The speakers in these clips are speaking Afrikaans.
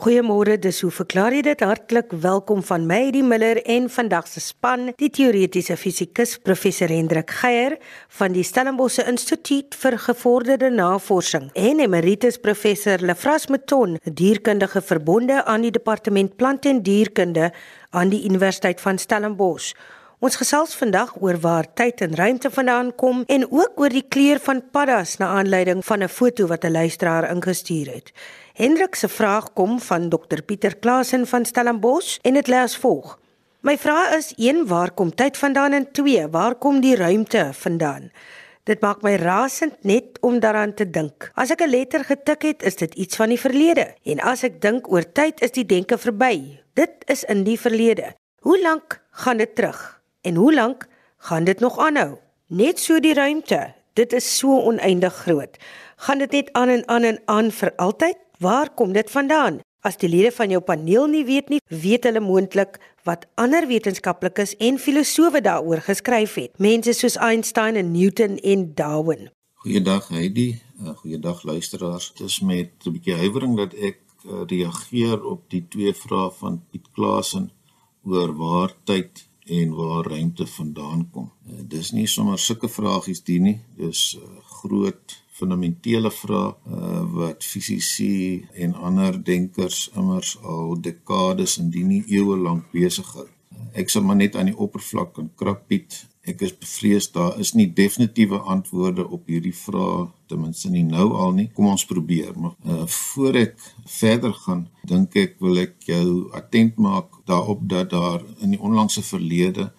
Goeiemôre, dis hoe verklaar jy dit? Hartlik welkom van my, die Miller en vandag se span, die teoretiese fisikus professor Hendrik Geier van die Stellenbosch Instituut vir Gevorderde Navorsing en emeritus professor Lefras Mouton, dierkundige verbonde aan die departement plant en dierkunde aan die Universiteit van Stellenbosch. Ons gesels vandag oor waar tyd en ruimte vandaan kom en ook oor die kleur van paddas na aanleiding van 'n foto wat 'n luisteraar ingestuur het. Hendrik se vraag kom van Dr Pieter Klasen van Stellenbosch en dit lê as volg: My vraag is: 1 waar kom tyd vandaan en 2 waar kom die ruimte vandaan? Dit maak my rasend net om daaraan te dink. As ek 'n letter getik het, is dit iets van die verlede en as ek dink oor tyd, is die denke verby. Dit is in die verlede. Hoe lank gaan dit terug? En hoe lank gaan dit nog aanhou? Net so die ruimte. Dit is so oneindig groot. Gaan dit net aan en aan en aan vir altyd? Waar kom dit vandaan? As die lede van jou paneel nie weet nie, weet hulle moontlik wat ander wetenskaplikes en filosowe daaroor geskryf het. Mense soos Einstein en Newton en Darwin. Goeiedag Heidi, uh, goeiedag luisteraars. Dit is met 'n bietjie huiwering dat ek uh, reageer op die twee vrae van Piet Klaasen oor waar tyd en waar ruimte vandaan kom. Uh, dis nie sommer sulke vragies die nie, dis groot fundamentele vrae uh, wat fisici en ander denkers immers al dekades en die nie eeue lank besig hou. Ek sal maar net aan die oppervlak kan krappiet. Ek is bevrees daar is nie definitiewe antwoorde op hierdie vrae ten minste nie nou al nie. Kom ons probeer. Maar uh, voor ek verder gaan, dink ek wil ek jou attent maak daarop dat daar in die onlangse verlede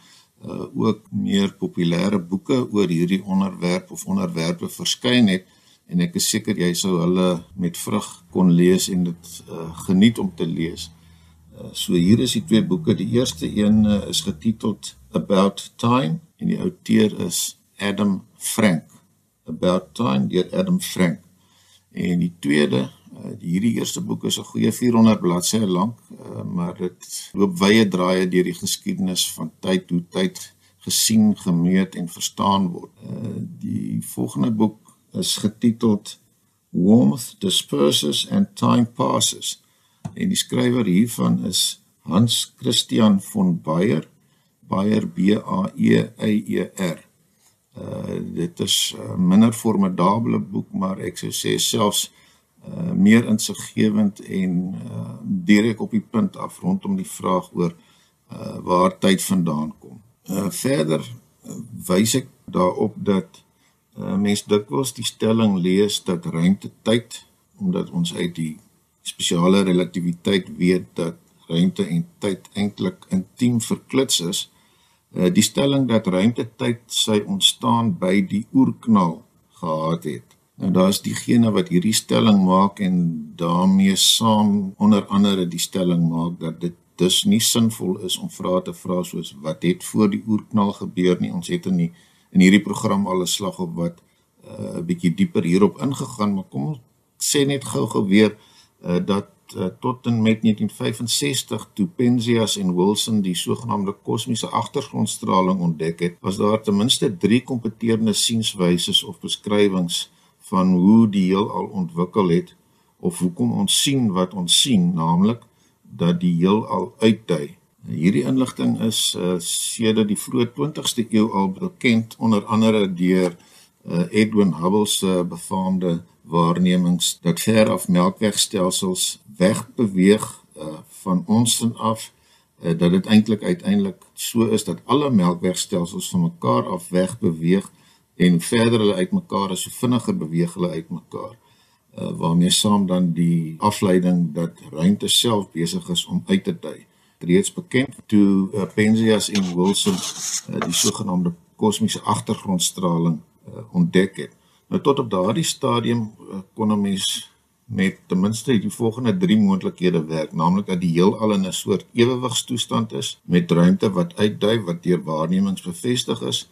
ook meer populêre boeke oor hierdie onderwerp of onderwerpe verskyn het en ek is seker jy sou hulle met vrug kon lees en dit uh geniet om te lees. Uh so hier is die twee boeke. Die eerste een uh, is getiteld About Time en die outeur is Adam Frank. About Time deur Adam Frank. En die tweede Uh, hierdie eerste boek is 'n goeie 400 bladsye lank, uh, maar dit loop wye draaie deur die geskiedenis van tyd, hoe tyd gesien, gemeet en verstaan word. Uh, die volgende boek is getiteld Warmth Disperses and Time Passes. En die skrywer hiervan is Hans Christian von Baer, Baer B A E Y E R. Uh dit is 'n minder formidable boek, maar ek sou sê selfs uh, meer insiggewend en uh, direk op die punt af rondom die vraag oor uh, waar tyd vandaan kom. Uh, verder uh, wys ek daarop dat uh, mens dikwels die stelling lees dat ruimte tyd omdat ons uit die spesiale relativiteit weet dat ruimte en tyd eintlik intiem verklits is. Die stelling dat ruimte tyd sy ontstaan by die oerknal gehad het Nou daar's diegene wat hierdie stelling maak en daarmee saam onder andere die stelling maak dat dit dus nie sinvol is om vrae te vra soos wat het voor die oerknal gebeur nie. Ons het in die, in hierdie program al 'n slag op wat 'n uh, bietjie dieper hierop ingegaan, maar kom ons sê net gou-gou weer uh, dat uh, tot en met 1965 toe Penzias en Wilson die sogenaamde kosmiese agtergrondstraling ontdek het, was daar ten minste 3 kompeterende sienswyse of beskrywings van hoe die heelal ontwikkel het of hoekom ons sien wat ons sien, naamlik dat die heelal uitdui. Hierdie inligting is uh, sedert die vroeë 20ste eeu al bekend onder andere deur uh, Edwin Hubble se befaamde waarnemings dat ver af melkwegstelsels wegbeweeg uh, van ons af uh, dat dit eintlik uiteindelik so is dat alle melkwegstelsels van mekaar af wegbeweeg en verder hulle uitmekaar is so vinniger beweeg hulle uitmekaar. Uh, waarmee saam dan die afleiding dat ruimte self besig is om uit te dui. Reeds bekend toe uh, Penzias en Wilson uh, die sogenaamde kosmiese agtergrondstraling uh, ontdek het. Nou tot op daardie stadium uh, kon 'n mens met ten minste die volgende 3 moontlikhede werk. Naamlik dat die heelal in 'n soort ewewigstoestand is met ruimte wat uitdui wat deur waarnemings bevestig is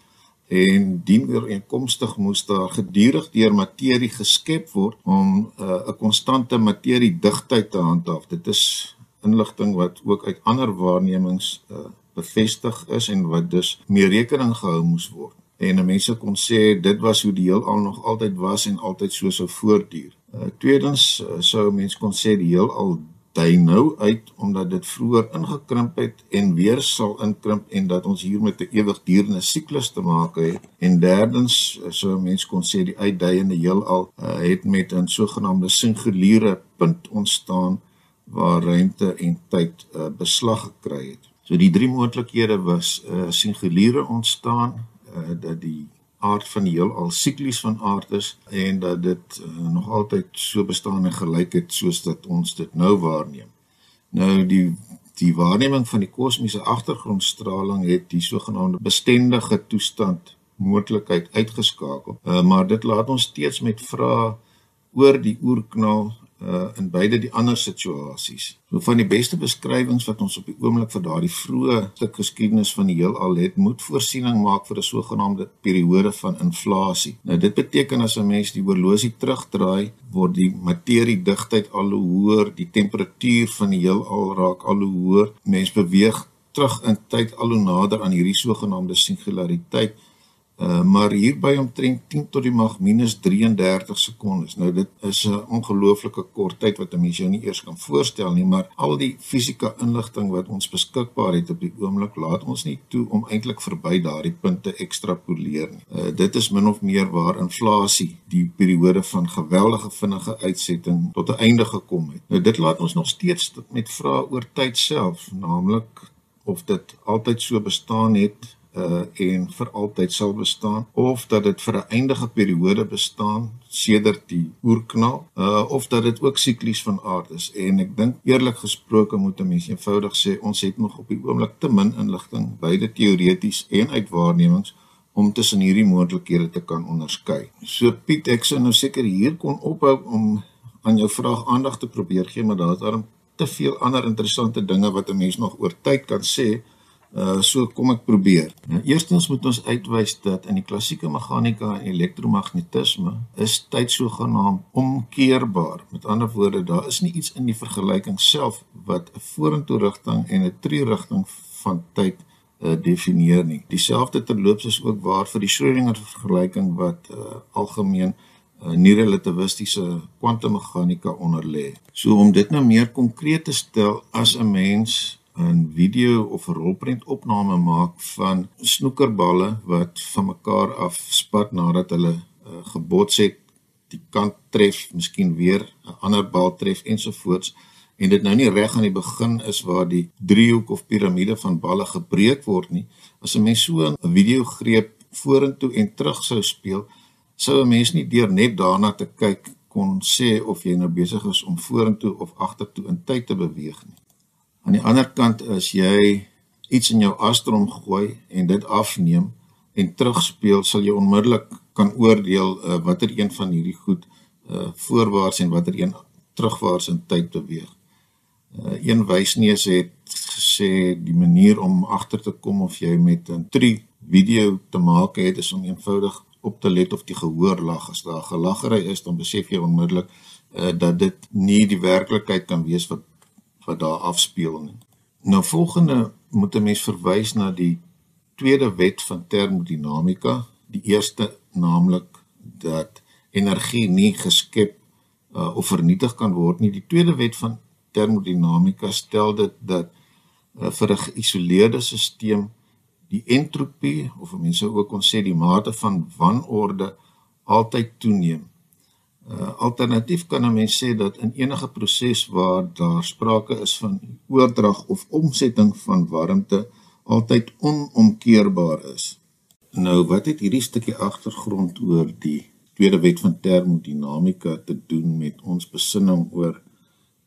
en dien ooreenkomstig moes daar gedurig deur materie geskep word om 'n uh, konstante materie digtheid te handhaaf. Dit is inligting wat ook uit ander waarnemings uh, bevestig is en wat dus mee rekening gehou moes word. En mense kon sê dit was hoe die heelal nog altyd was en altyd so sou voortduur. Uh, tweedens uh, sou mense kon sê die heelal dui nou uit omdat dit vroeër ingekrimp het en weer sal inkrimp en dat ons hier met 'n ewigdurende siklus te maak het. En derdens, so mense kon sê die uitdeiende heelal uh, het met 'n sogenaamde singuliere punt ontstaan waar ruimte en tyd uh, beslag gekry het. So die drie moontlikhede was 'n uh, singuliere ontstaan, uh, dat die aard van die heelal siklies van aard is en dat dit uh, nog altyd so bestaan en gelyk het soos dat ons dit nou waarneem. Nou die die waarneming van die kosmiese agtergrondstraling het die sogenaamde bestendige toestand moontlikheid uitgeskakel. Uh, maar dit laat ons steeds met vrae oor die oerknal uh in beide die ander situasies. So van die beste beskrywings wat ons op die oomblik vir daardie vroeë stuk geskiedenis van die heelal het, moet voorsiening maak vir 'n sogenaamde periode van inflasie. Nou dit beteken as 'n mens die horlosie terugdraai, word die materie digtheid al hoe hoër, die temperatuur van die heelal raak al hoe hoër. Mens beweeg terug in tyd al hoe nader aan hierdie sogenaamde singulariteit Uh, maar hier by omtrent 10 tot die mag minus 33 sekondes. Nou dit is 'n ongelooflike kort tyd wat 'n mens jou nie eers kan voorstel nie, maar al die fisika inligting wat ons beskikbaar het op die oomblik laat ons nie toe om eintlik verby daardie punte ekstrapoleer nie. Uh, dit is min of meer waar inflasie die periode van geweldige vinnige uitsetting tot 'n einde gekom het. Nou dit laat ons nog steeds met vrae oor tyd self, naamlik of dit altyd so bestaan het uh en vir altyd sal bestaan of dat dit vir 'n eindige periode bestaan sedert die oerknal uh of dat dit ook siklies van aard is en ek dink eerlik gesproke moet 'n mens eenvoudig sê ons het nog op die oomblik te min inligting beide teoreties en uit waarnemings om tussen hierdie moontlikhede te kan onderskei. So Piet ek sou nou seker hier kon ophou om aan jou vraag aandag te probeer gee maar daar is daar te veel ander interessante dinge wat 'n mens nog oor tyd kan sê Uh so kom ek probeer. Nou eerstens moet ons uitwys dat in die klassieke meganika en elektromagnetisme is tyd sogenaamd omkeerbaar. Met ander woorde, daar is nie iets in die vergelyking self wat 'n vorentoe rigting en 'n terugrigting van tyd uh definieer nie. Dieselfde terloops is ook waar vir die Schrödinger vergelyking wat uh algemeen uh, nie relativistiese kwantummeganika onderlê. So om dit nou meer konkreet te stel as 'n mens 'n video of 'n rolprentopname maak van snoekerballe wat van mekaar af spat nadat hulle uh, gebots het, die kant tref, miskien weer 'n ander bal tref ensovoorts en dit nou nie reg aan die begin is waar die driehoek of piramide van balle gebreek word nie. As 'n mens so 'n video greep vorentoe en terug sou speel, sou 'n mens nie deur net daarna te kyk kon sê of jy nou besig is om vorentoe of agtertoe in tyd te beweeg nie. Aan die ander kant as jy iets in jou astrom gooi en dit afneem en terugspeel, sal jy onmiddellik kan oordeel uh, watter een van hierdie goed uh voorwaarts en watter een terugwaarts in tyd beweeg. Uh een wysneus het gesê die manier om agter te kom of jy met 'n 3 video te maak het is om eenvoudig op te let of die gehoor lag. As daar gelaggery is, dan besef jy onmiddellik uh dat dit nie die werklikheid kan wees wat wat daar afspeel nie. Nou volgende moet 'n mens verwys na die tweede wet van termodinamika, die eerste naamlik dat energie nie geskep uh, of vernietig kan word nie. Die tweede wet van termodinamika stel dit dat uh, vir 'n geïsoleerde stelsel die entropie of mense ook kon sê die mate van wanorde altyd toeneem. Uh, alternatief kan 'n mens sê dat in enige proses waar daar sprake is van oordrag of omsetting van warmte altyd onomkeerbaar is. Nou wat het hierdie stukkie agtergrond oor die tweede wet van termodinamika te doen met ons besinning oor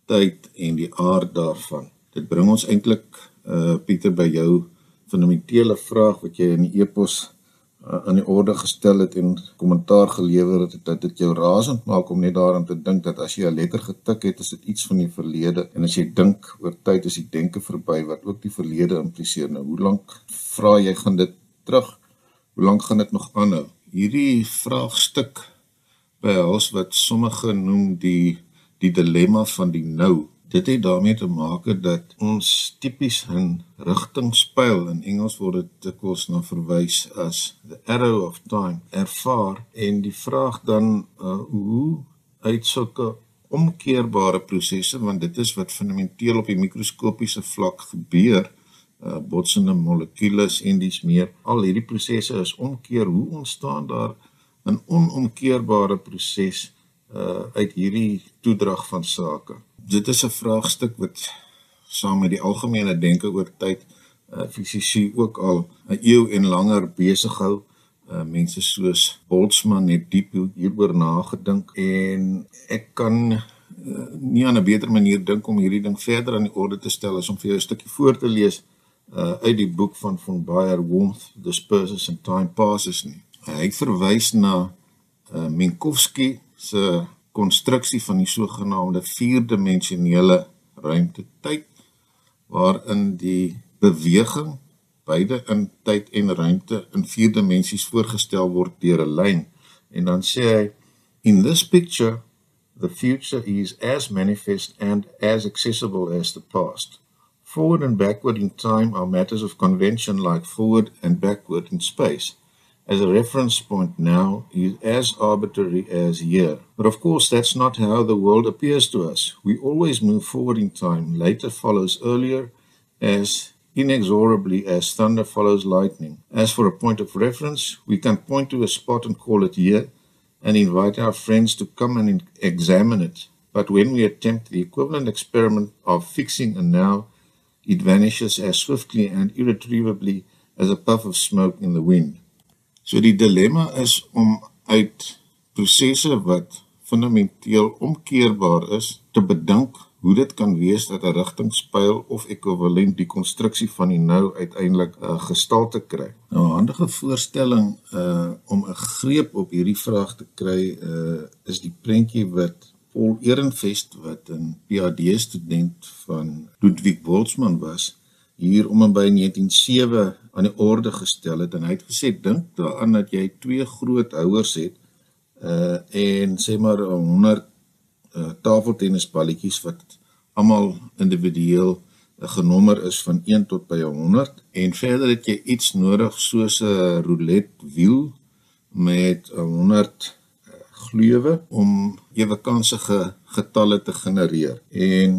tyd en die aard daarvan? Dit bring ons eintlik uh Pieter by jou fundamentele vraag wat jy in die epos aan die orde gestel het en kommentaar gelewer het dat dit jou rasend maak om net daaraan te dink dat as jy 'n letter getik het, is dit iets van die verlede en as jy dink oor tyd is die denke verby wat ook die verlede impliseer. Nou, hoe lank vra jy gaan dit terug? Hoe lank gaan dit nog aanhou? Hierdie vraagstuk behels wat sommige noem die die dilemma van die nou dit het daarmee te maak dat ons tipies 'n rigtingspyl in Engels word dit dikwels na verwys as the arrow of time ervaar en die vraag dan uh, hoe uit sulke omkeerbare prosesse want dit is wat fundamenteel op die mikroskopiese vlak gebeur uh, botsende molekules en dis meer al hierdie prosesse is omkeer hoe ontstaan daar 'n onomkeerbare proses uh, uit hierdie toedrag van sake dit is 'n vraagstuk wat saam met die algemene denke oor tyd uh, fisici ook al 'n eeu en langer besig hou uh, mense soos Boltzmann het diep hieroor nagedink en ek kan uh, nie aan 'n beter manier dink om hierdie ding verder aan die orde te stel as om vir jou 'n stukkie voor te lees uh, uit die boek van von Baer Warmth Disperses and Time Passes nie. Hy verwys na uh, Minkowski se konstruksie van die sogenaamde vierdimensionele ruimte-tyd waarin die beweging beide in tyd en ruimte in vier dimensies voorgestel word deur 'n lyn en dan sê hy in this picture the future is as manifest and as accessible as the past. Forward and backward in time are matters of convention like forward and backward in space as a reference point now is as arbitrary as here but of course that's not how the world appears to us we always move forward in time later follows earlier as inexorably as thunder follows lightning. As for a point of reference, we can point to a spot and call it here and invite our friends to come and examine it. But when we attempt the equivalent experiment of fixing a now, it vanishes as swiftly and irretrievably as a puff of smoke in the wind. So die dilemma is om uit prosesse wat fundamenteel omkeerbaar is te bedink hoe dit kan wees dat 'n rigtingspyl of ekwivalent die konstruksie van die nou uiteindelik 'n uh, gestalte kry. Nou 'n handige voorstelling uh om 'n greep op hierdie vraag te kry uh is die prentjie wat Paul Ehrenfest wat 'n PhD student van Ludwig Boltzmann was hier om en by 1907 aan die orde gestel het en hy het gesê dink daaraan dat jy twee groot houers het uh en sê maar 100 uh, tafeltennisballetjies wat almal individueel 'n genommer is van 1 tot by 100 en verder het jy iets nodig soos 'n roulette wiel met 100 uh, gleuwe om ewekansige getalle te genereer. En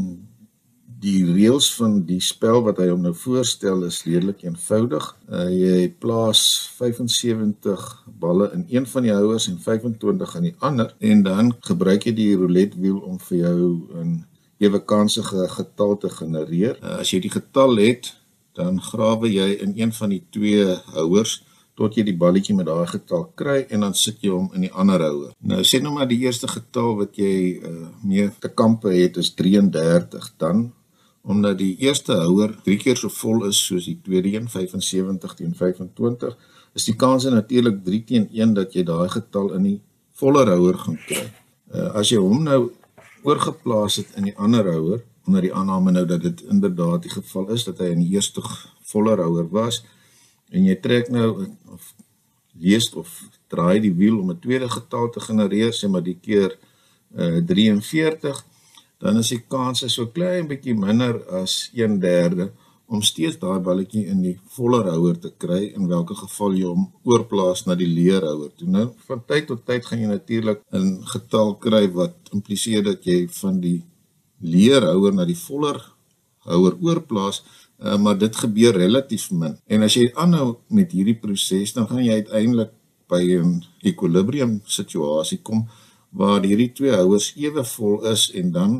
die reëls van die spel wat hy hom nou voorstel is redelik eenvoudig. Uh, jy plaas 75 balle in een van die houers en 25 in die ander en dan gebruik jy die roulette wiel om vir jou 'n ewe kansige getal te genereer. Uh, as jy die getal het, dan grawe jy in een van die twee houers tot jy die balletjie met daai getal kry en dan sit jy hom in die ander houer. Nou sê nou maar die eerste getal wat jy uh, mee te kampe het is 33, dan omdat die eerste houer drie keer so vol is soos die tweede een 75 teen 25 is die kans natuurlik 3 teen 1 dat jy daai getal in die voller houer gaan kry. Uh, as jy hom nou oorgeplaas het in die ander houer onder die aanname nou dat dit inderdaad die geval is dat hy in die eerste voller houer was en jy trek nou of lees of draai die wiel om 'n tweede getal te genereer sê maar die keer uh, 43 dan is die kans so klein bietjie minder as 1/3 om steeds daai balletjie in die voller houer te kry in watter geval jy hom oorplaas na die leerhouer. Toe nou van tyd tot tyd gaan jy natuurlik 'n getal kry wat impliseer dat jy van die leerhouer na die voller houer oorplaas, uh, maar dit gebeur relatief min. En as jy aanhou met hierdie proses, dan gaan jy uiteindelik by 'n equilibrium situasie kom waar hierdie twee houers ewe vol is en dan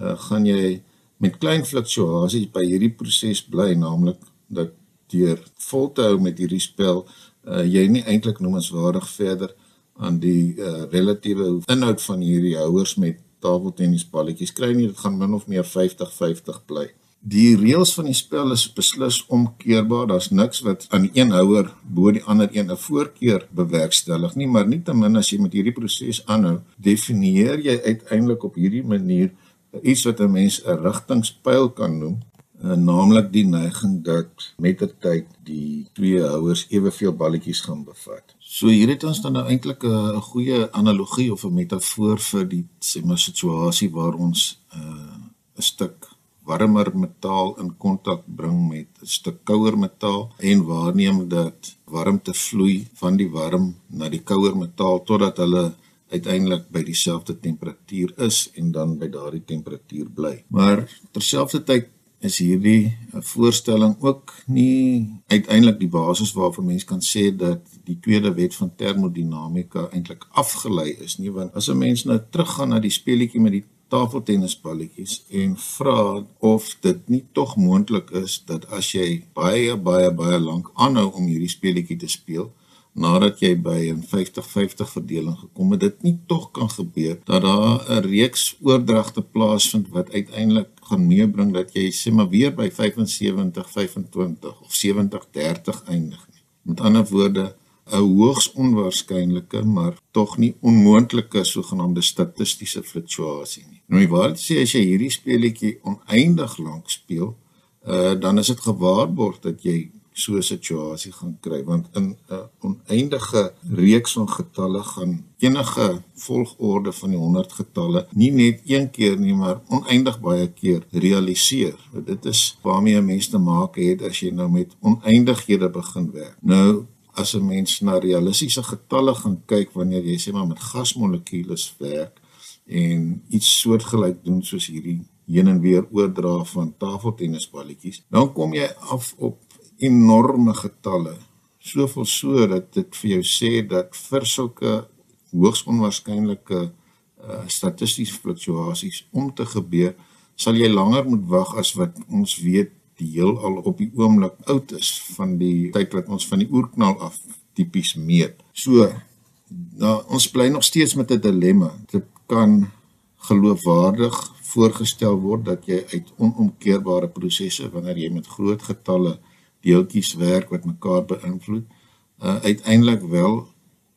uh, gaan jy met klein fluktuasies by hierdie proses bly naamlik dat deur vol te hou met hierdie spel uh, jy nie eintlik noemenswaardig verder aan die uh, relatiewe inhoud van hierdie houers met tafeltennisballetjies kry nie. Dit gaan min of meer 50 50 bly Die reëls van die spel is beslis omkeerbaar. Daar's niks wat aan die een houer bo die ander een 'n voorkeur bewerkstellig nie, maar nietemin as jy met hierdie proses aanhou, definieer jy uiteindelik op hierdie manier iets wat 'n mens 'n rigtingspyl kan noem, eh, naamlik die neiging dat mettertyd die twee houers eweveel balletjies gaan bevat. So hier het ons dan nou eintlik 'n goeie analogie of 'n metafoor vir die sê situasie waar ons eh, 'n uh, stuk warmer metaal in kontak bring met 'n stuk kouer metaal en waarneem dat warmte vloei van die warm na die kouer metaal totdat hulle uiteindelik by dieselfde temperatuur is en dan by daardie temperatuur bly. Maar terselfdertyd is hierdie voorstelling ook nie uiteindelik die basis waarvan mens kan sê dat die tweede wet van termodinamika eintlik afgelei is nie want as 'n mens nou teruggaan na die speletjie met die tafeltennisballetjies en vra of dit nie tog moontlik is dat as jy baie baie baie lank aanhou om hierdie speletjie te speel nadat jy by 'n 50-50 verdeling gekom het, dit nie tog kan gebeur dat daar 'n reeks oordragte plaasvind wat uiteindelik gaan meebring dat jy sê maar weer by 75-25 of 70-30 eindig nie. Met ander woorde, 'n hoogs onwaarskynlike, maar tog nie onmoontlike sogenaamde statistiese fluktuasie nie. Nou, wat sê as jy hierdie speletjie oneindig lank speel, uh, dan is dit gewaarborg dat jy so 'n situasie gaan kry want in 'n oneindige reeks van getalle gaan enige volgorde van die 100 getalle nie net een keer nie maar oneindig baie keer realiseer. Dit is waarmee 'n mens te maak het as jy nou met oneindighede begin werk. Nou as 'n mens na realistiese getalle gaan kyk wanneer jy sê maar met gasmolekules werk en iets soortgelyk doen soos hierdie heen en weer oordra van tafeltennisballetjies, dan kom jy af op enorme getalle. Soveel so dat dit vir jou sê dat vir sulke hoogs onwaarskynlike uh, statistiese fluktuasies om te gebeur, sal jy langer moet wag as wat ons weet die heelal op die oomblik oud is van die tyd wat ons van die oerknal af tipies meet. So, nou ons bly nog steeds met 'n dilemma. Dit kan geloofwaardig voorgestel word dat jy uit onomkeerbare prosesse wanneer jy met groot getalle deeltjies werk wat mekaar beïnvloed uh, uiteindelik wel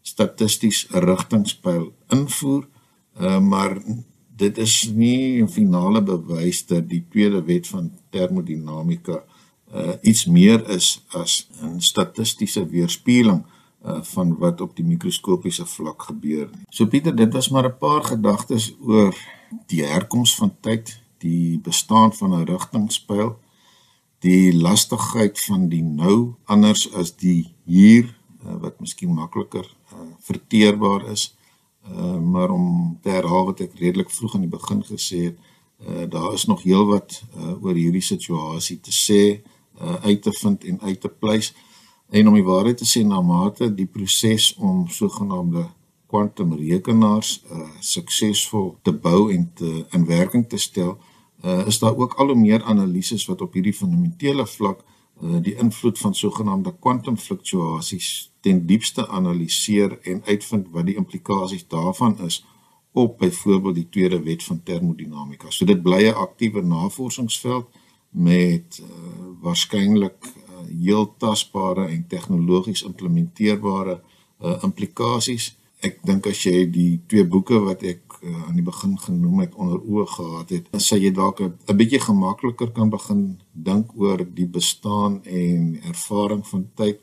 statisties 'n rigtingspyl invoer uh, maar dit is nie 'n finale bewys dat die tweede wet van termodinamika uh, iets meer is as 'n statistiese weerspieëling uh, van wat op die mikroskopiese vlak gebeur. So Pieter, dit was maar 'n paar gedagtes oor die herkoms van tyd, die bestaan van 'n rigtingspyl die lastigheid van die nou anders as die hier uh, wat miskien makliker uh, verteerbaar is uh, maar om te herhaal wat ek redelik vroeg aan die begin gesê het uh, daar is nog heelwat uh, oor hierdie situasie te sê uh, uit te vind en uit te pleis. En om die waarheid te sê na mate die proses om sogenaamde kwantumrekenaars uh, suksesvol te bou en te in werking te stel uh, is daar ook al hoe meer analises wat op hierdie fundamentele vlak uh, die invloed van sogenaamde kwantumfluktuasies ten diepste analiseer en uitvind wat die implikasies daarvan is op byvoorbeeld die tweede wet van termodinamika. So dit bly 'n aktiewe navorsingsveld met uh, waarskynlik uh, heel tasbare en tegnologies implementeerbare uh, implikasies. Ek dink as jy die twee boeke wat ek uh, aan die begin genoem het onder oë gehad het, dan sal jy dalk 'n bietjie gemakliker kan begin dink oor die bestaan en ervaring van tyd,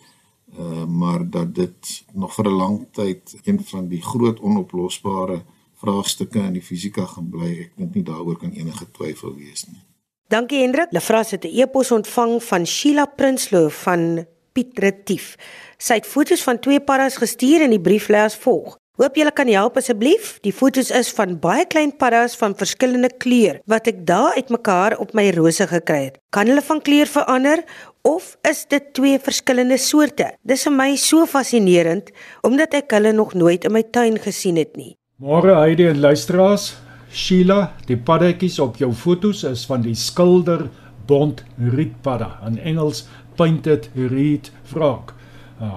uh, maar dat dit nog vir 'n lang tyd een van die groot onoplosbare vraagstukke in die fisika gaan bly. Ek dink nie daaroor kan enige twyfel wees nie. Dankie Hendrik. Lefras het 'n e-pos ontvang van Sheila Prinsloo van Piet Retief. Sy het foto's van twee paddas gestuur en die brief lê as volg: Hoop julle kan help asseblief. Die fotos is van baie klein paddas van verskillende kleur wat ek daar uitmekaar op my rose gekry het. Kan hulle van kleur verander of is dit twee verskillende soorte? Dis vir my so fascinerend omdat ek hulle nog nooit in my tuin gesien het nie. Môre Heidi en luisteraars, Sheila, die paddatjies op jou fotos is van die skilder bont rietpadda, in Engels painted reed frog,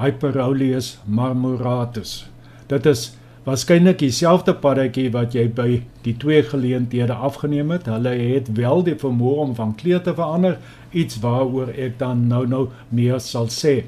Hyperoleus marmoratus. Dit is waarskynlik dieselfde paddatjie wat jy by die twee geleenthede afgeneem het. Hulle het wel die vermoë om van kleur te verander, iets waaroor ek dan nou-nou meer sal sê.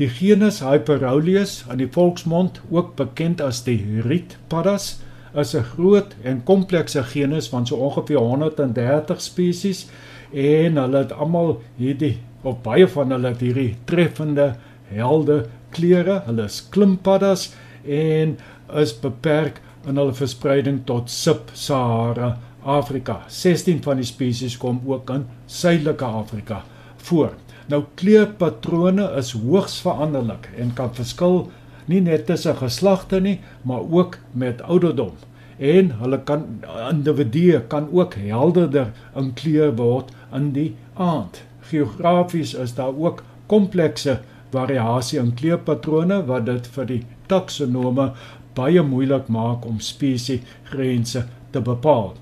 Die genus Hyperoleus, in die volksmond ook bekend as die rietpaddas, is 'n groot en komplekse genus van so ongeveer 130 spesies en hulle het almal hierdie of baie van hulle het hierdie treffende helde kleure. Hulle is klimpaddas en is beperk in hulle verspreiding tot Sub-Sahara Afrika. 16 van die spesies kom ook in Suidelike Afrika voor. Nou kleurpatrone is hoogs veranderlik en kan verskil nie net tussen geslagte nie, maar ook met ouderdom. En hulle kan individue kan ook helderder in kleur word in die aand. Geografies is daar ook komplekse variasie in kleurpatrone wat dit vir die taksonome baie moeilik maak om spesiesgrense te bepaal.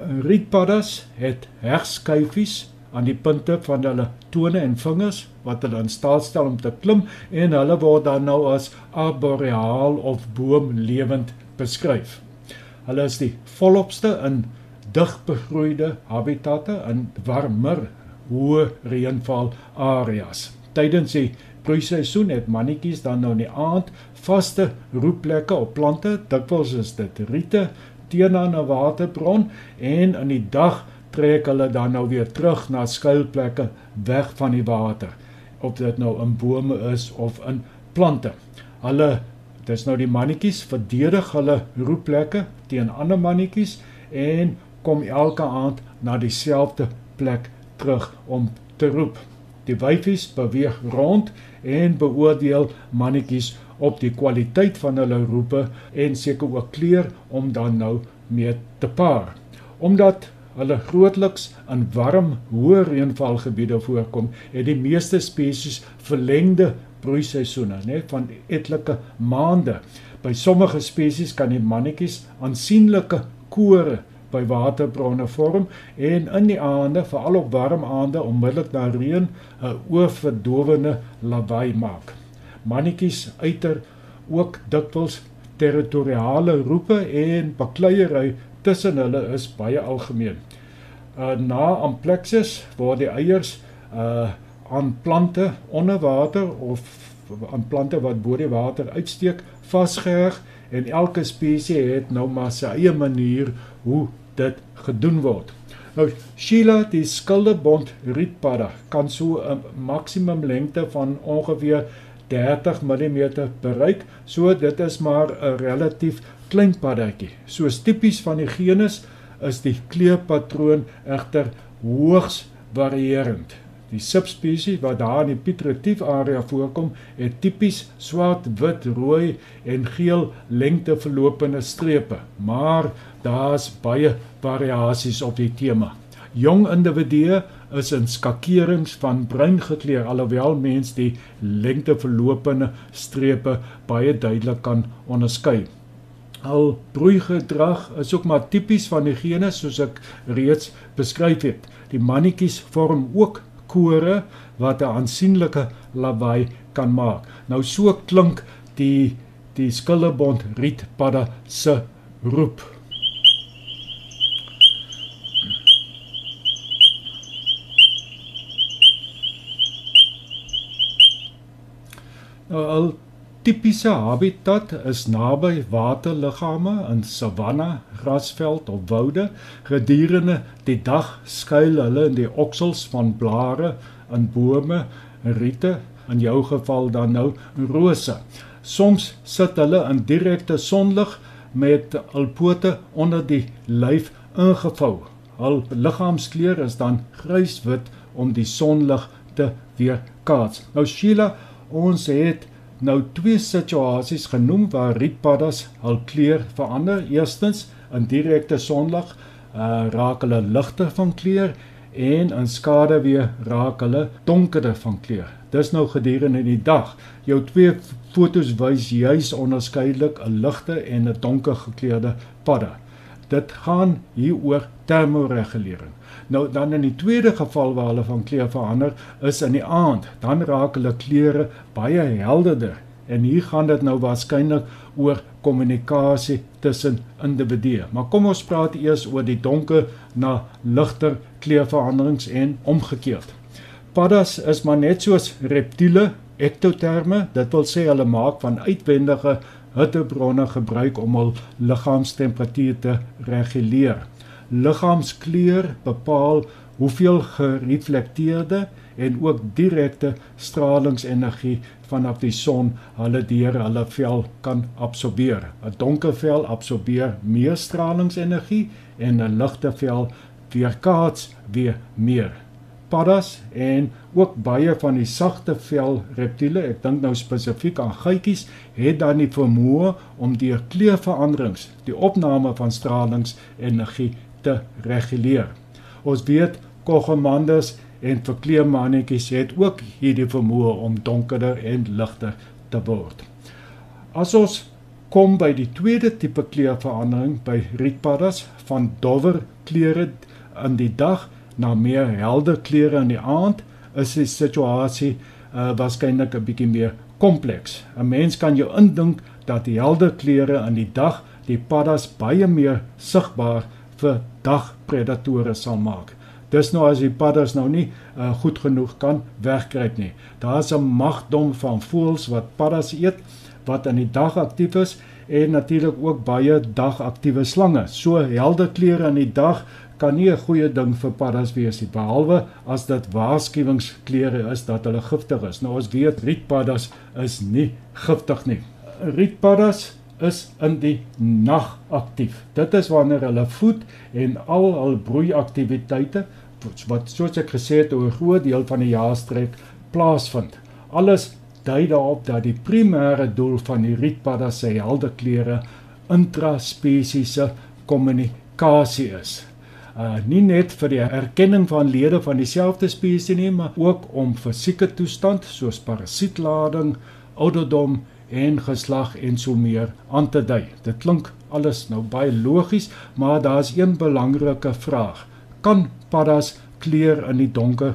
Rietpaddas het hegskyfies aan die punte van hulle tone en vingers wat hulle in staat stel om te klim en hulle word dan nou as arboreaal of boomlewend beskryf. Hulle is die volopste in digbegroeide habitatte in warmer hoë reënval areas. Tydens die broeiseisoen het mannetjies dan nou in die aand vaste roepplekke op plante, dikwels is dit riete teenoor 'n waterbron en in die dag trek hulle dan nou weer terug na skuilplekke weg van die water of dit nou in bome is of in plante. Hulle dis nou die mannetjies verdedig hulle roepplekke teen ander mannetjies en kom elke aand na dieselfde plek terug om te roep. Die wyfies beweeg rond en beoordeel mannetjies op die kwaliteit van hulle roepe en seker ook kleur om dan nou mee te paar. Omdat hulle grootliks in warm, hoë reënvalgebiede voorkom, het die meeste spesies verlengde broeiseisoene, net van etlike maande. By sommige spesies kan die mannetjies aansienlike kore by waterbronne vorm en in die aande, veral op warm aande onmiddellik na reën, 'n oorverdowende lawaai maak. Mannetjies uiter ook dikwels territoriale roepe en bakleierery tussen hulle is baie algemeen. Uh na amplexus word die eiers uh aan plante onder water of aan plante wat bo die water uitsteek vasgeheg en elke spesies het nou maar sy eie manier hoe dit gedoen word. Nou Sheila die skildebond rietpadda kan so 'n maksimum lengte van ongeveer 30 mm bereik, so dit is maar 'n relatief klein paddatjie. Soos tipies van die genus is die kleurpatroon egter hoogs varierend. Die subspesies wat daar in die Piet retief area voorkom, het tipies swart, wit, rooi en geel lengteverlopende strepe, maar daar's baie variasies op die tema. Jong individue is in skakerings van bruin gekleur alhoewel mens die lengteverlopende strepe baie duidelik kan onderskei. Al broeigedrag is ook maar tipies van die gene soos ek reeds beskryf het. Die mannetjies vorm ook kore wat 'n aansienlike lawaai kan maak. Nou so klink die die skillebond rietpadda se roep. Nou al tipiese habitat is naby waterliggame in savanna, grasveld of woude. Gedurende die dag skuil hulle in die oksels van blare in bome, riete, in jou geval dan nou rose. Soms sit hulle in direkte sonlig met hul pote onder die lyf ingevou. Hul liggaamskleur is dan gryswit om die sonlig te weerkaats. Nou Sheila, ons het nou twee situasies genoem waar rietpaddas hul kleur verander. Eerstens in direkte sonlig uh, raak hulle ligter van kleur en in skaduwee raak hulle donkerder van kleur. Dis nou gedurende die dag. Jou twee fotos wys juis onderskeidelik 'n ligte en 'n donker gekleurde padda. Dit gaan hier oor termoregulering. Nou dan in die tweede geval waar hulle van kleur verander is in die aand, dan raak hulle kleure baie helderder en hier gaan dit nou waarskynlik oor kommunikasie tussen individue. Maar kom ons praat eers oor die donker na ligter kleurveranderings en omgekeerd. Paddas is maar net soos reptiele, ektoterme, dit wil sê hulle maak van uitwendige hittebronne gebruik om hul liggaamstemperatuur te reguleer liggaamskleur bepaal hoeveel gereflekteerde en ook direkte stralingsenergie vanaf die son hulle deur hulle vel kan absorbeer. 'n Donker vel absorbeer meer stralingsenergie en 'n ligte vel weerkaats weer meer. paddas en ook baie van die sagte vel reptiele, ek dink nou spesifiek aan geitjies, het dan die vermoë om deur kleurveranderings die opname van stralingsenergie te reguleer. Ons weet koggemandes en verkleemannetjies het ook hierdie vermoë om donkerder en ligter te word. As ons kom by die tweede tipe kleurverandering by rietpaddas van dowwer kleure in die dag na meer helder kleure in die aand is die situasie uh, waarskynlik 'n bietjie meer kompleks. 'n Mens kan jou indink dat die helder kleure in die dag die paddas baie meer sigbaar vir dagpredatore sal maak. Dis nou as die paddas nou nie uh, goed genoeg kan wegkruip nie. Daar's 'n magdom van voëls wat paddas eet wat in die dag aktief is en natuurlik ook baie dagaktiewe slange. So helder kleure in die dag kan nie 'n goeie ding vir paddas wees nie behalwe as dit waarskuwingskleure is dat hulle giftig is. Nou ons weet rietpaddas is nie giftig nie. Rietpaddas is in die nag aktief. Dit is wanneer hulle voed en al hul broeiaktiwiteite wat soos ek gesê het oor 'n groot deel van die jaar strek plaasvind. Alles dui daarop dat die primêre doel van die rietpadda se helder kleure intraspesiese kommunikasie is uh nie net vir die erkenning van lede van dieselfde spesies nie, maar ook om fisieke toestand soos parasietlading, ouderdom en geslag en so meer aan te dui. Dit klink alles nou baie logies, maar daar's een belangrike vraag. Kan paddas kleur in die donker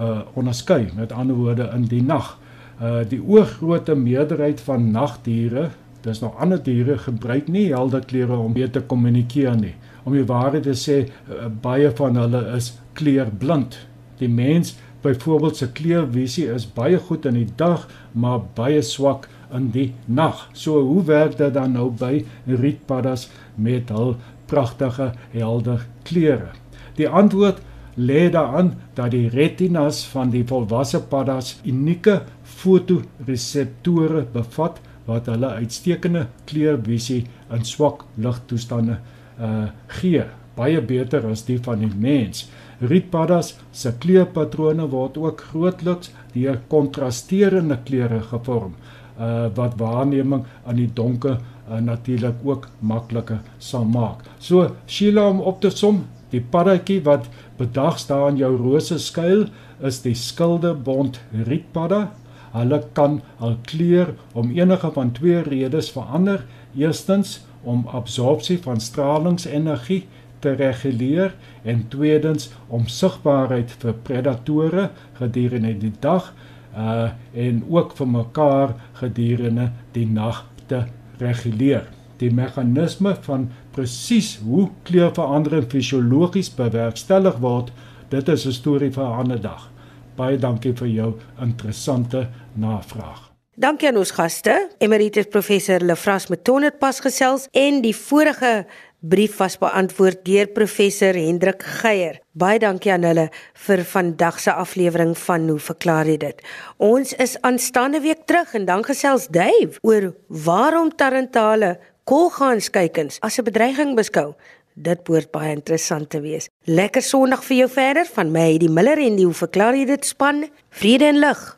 uh onderskei, met ander woorde in die nag? Uh die oorgrootste meerderheid van nagdiere, dis nog ander diere gebruik nie helder kleure om mee te kommunikeer nie om die waarheid te sê uh, baie van hulle is kleurblind. Die mens byvoorbeeld se kleurvisie is baie goed in die dag, maar baie swak in die nag. So hoe werk dit dan nou by rietpaddas met hul pragtige helder kleure? Die antwoord lê daarin dat die retinas van die volwasse paddas unieke fotoreseptore bevat wat hulle uitstekende kleurvisie in swak ligtoestande uh gee baie beter as die van die mens. Rietpaddas se kleurpatrone word ook grootliks deur kontrasterende kleure gevorm uh wat waarneming aan die donker uh, natuurlik ook makliker sal maak. So Sheila om op te som, die paddatjie wat bedag staan in jou rose skuil is die skildebond rietpadda. Hulle kan al kleur om enige van twee redes verander. Eerstens om absorpsie van stralingsenergie te reguleer en tweedens om sigbaarheid vir predatore gedurende die dag uh en ook vir mekaar gedurende die nag te reguleer. Die meganisme van presies hoe kleurverandering fisiologies bewerkstellig word, dit is 'n storie vir 'n ander dag. Baie dankie vir jou interessante navraag. Dankie aan ons gaste. Emeritus professor Lefras Meton het pas gesels en die vorige brief was beantwoord deur professor Hendrik Geier. Baie dankie aan hulle vir vandag se aflewering van Hoe verklaar jy dit? Ons is aanstaande week terug en dan gesels Dave oor waarom tarantale kolgaanskuikens as 'n bedreiging beskou. Dit behoort baie interessant te wees. Lekker Sondag vir jou verder van my, die Miller en die Hoe verklaar jy dit span. Vrede en lig.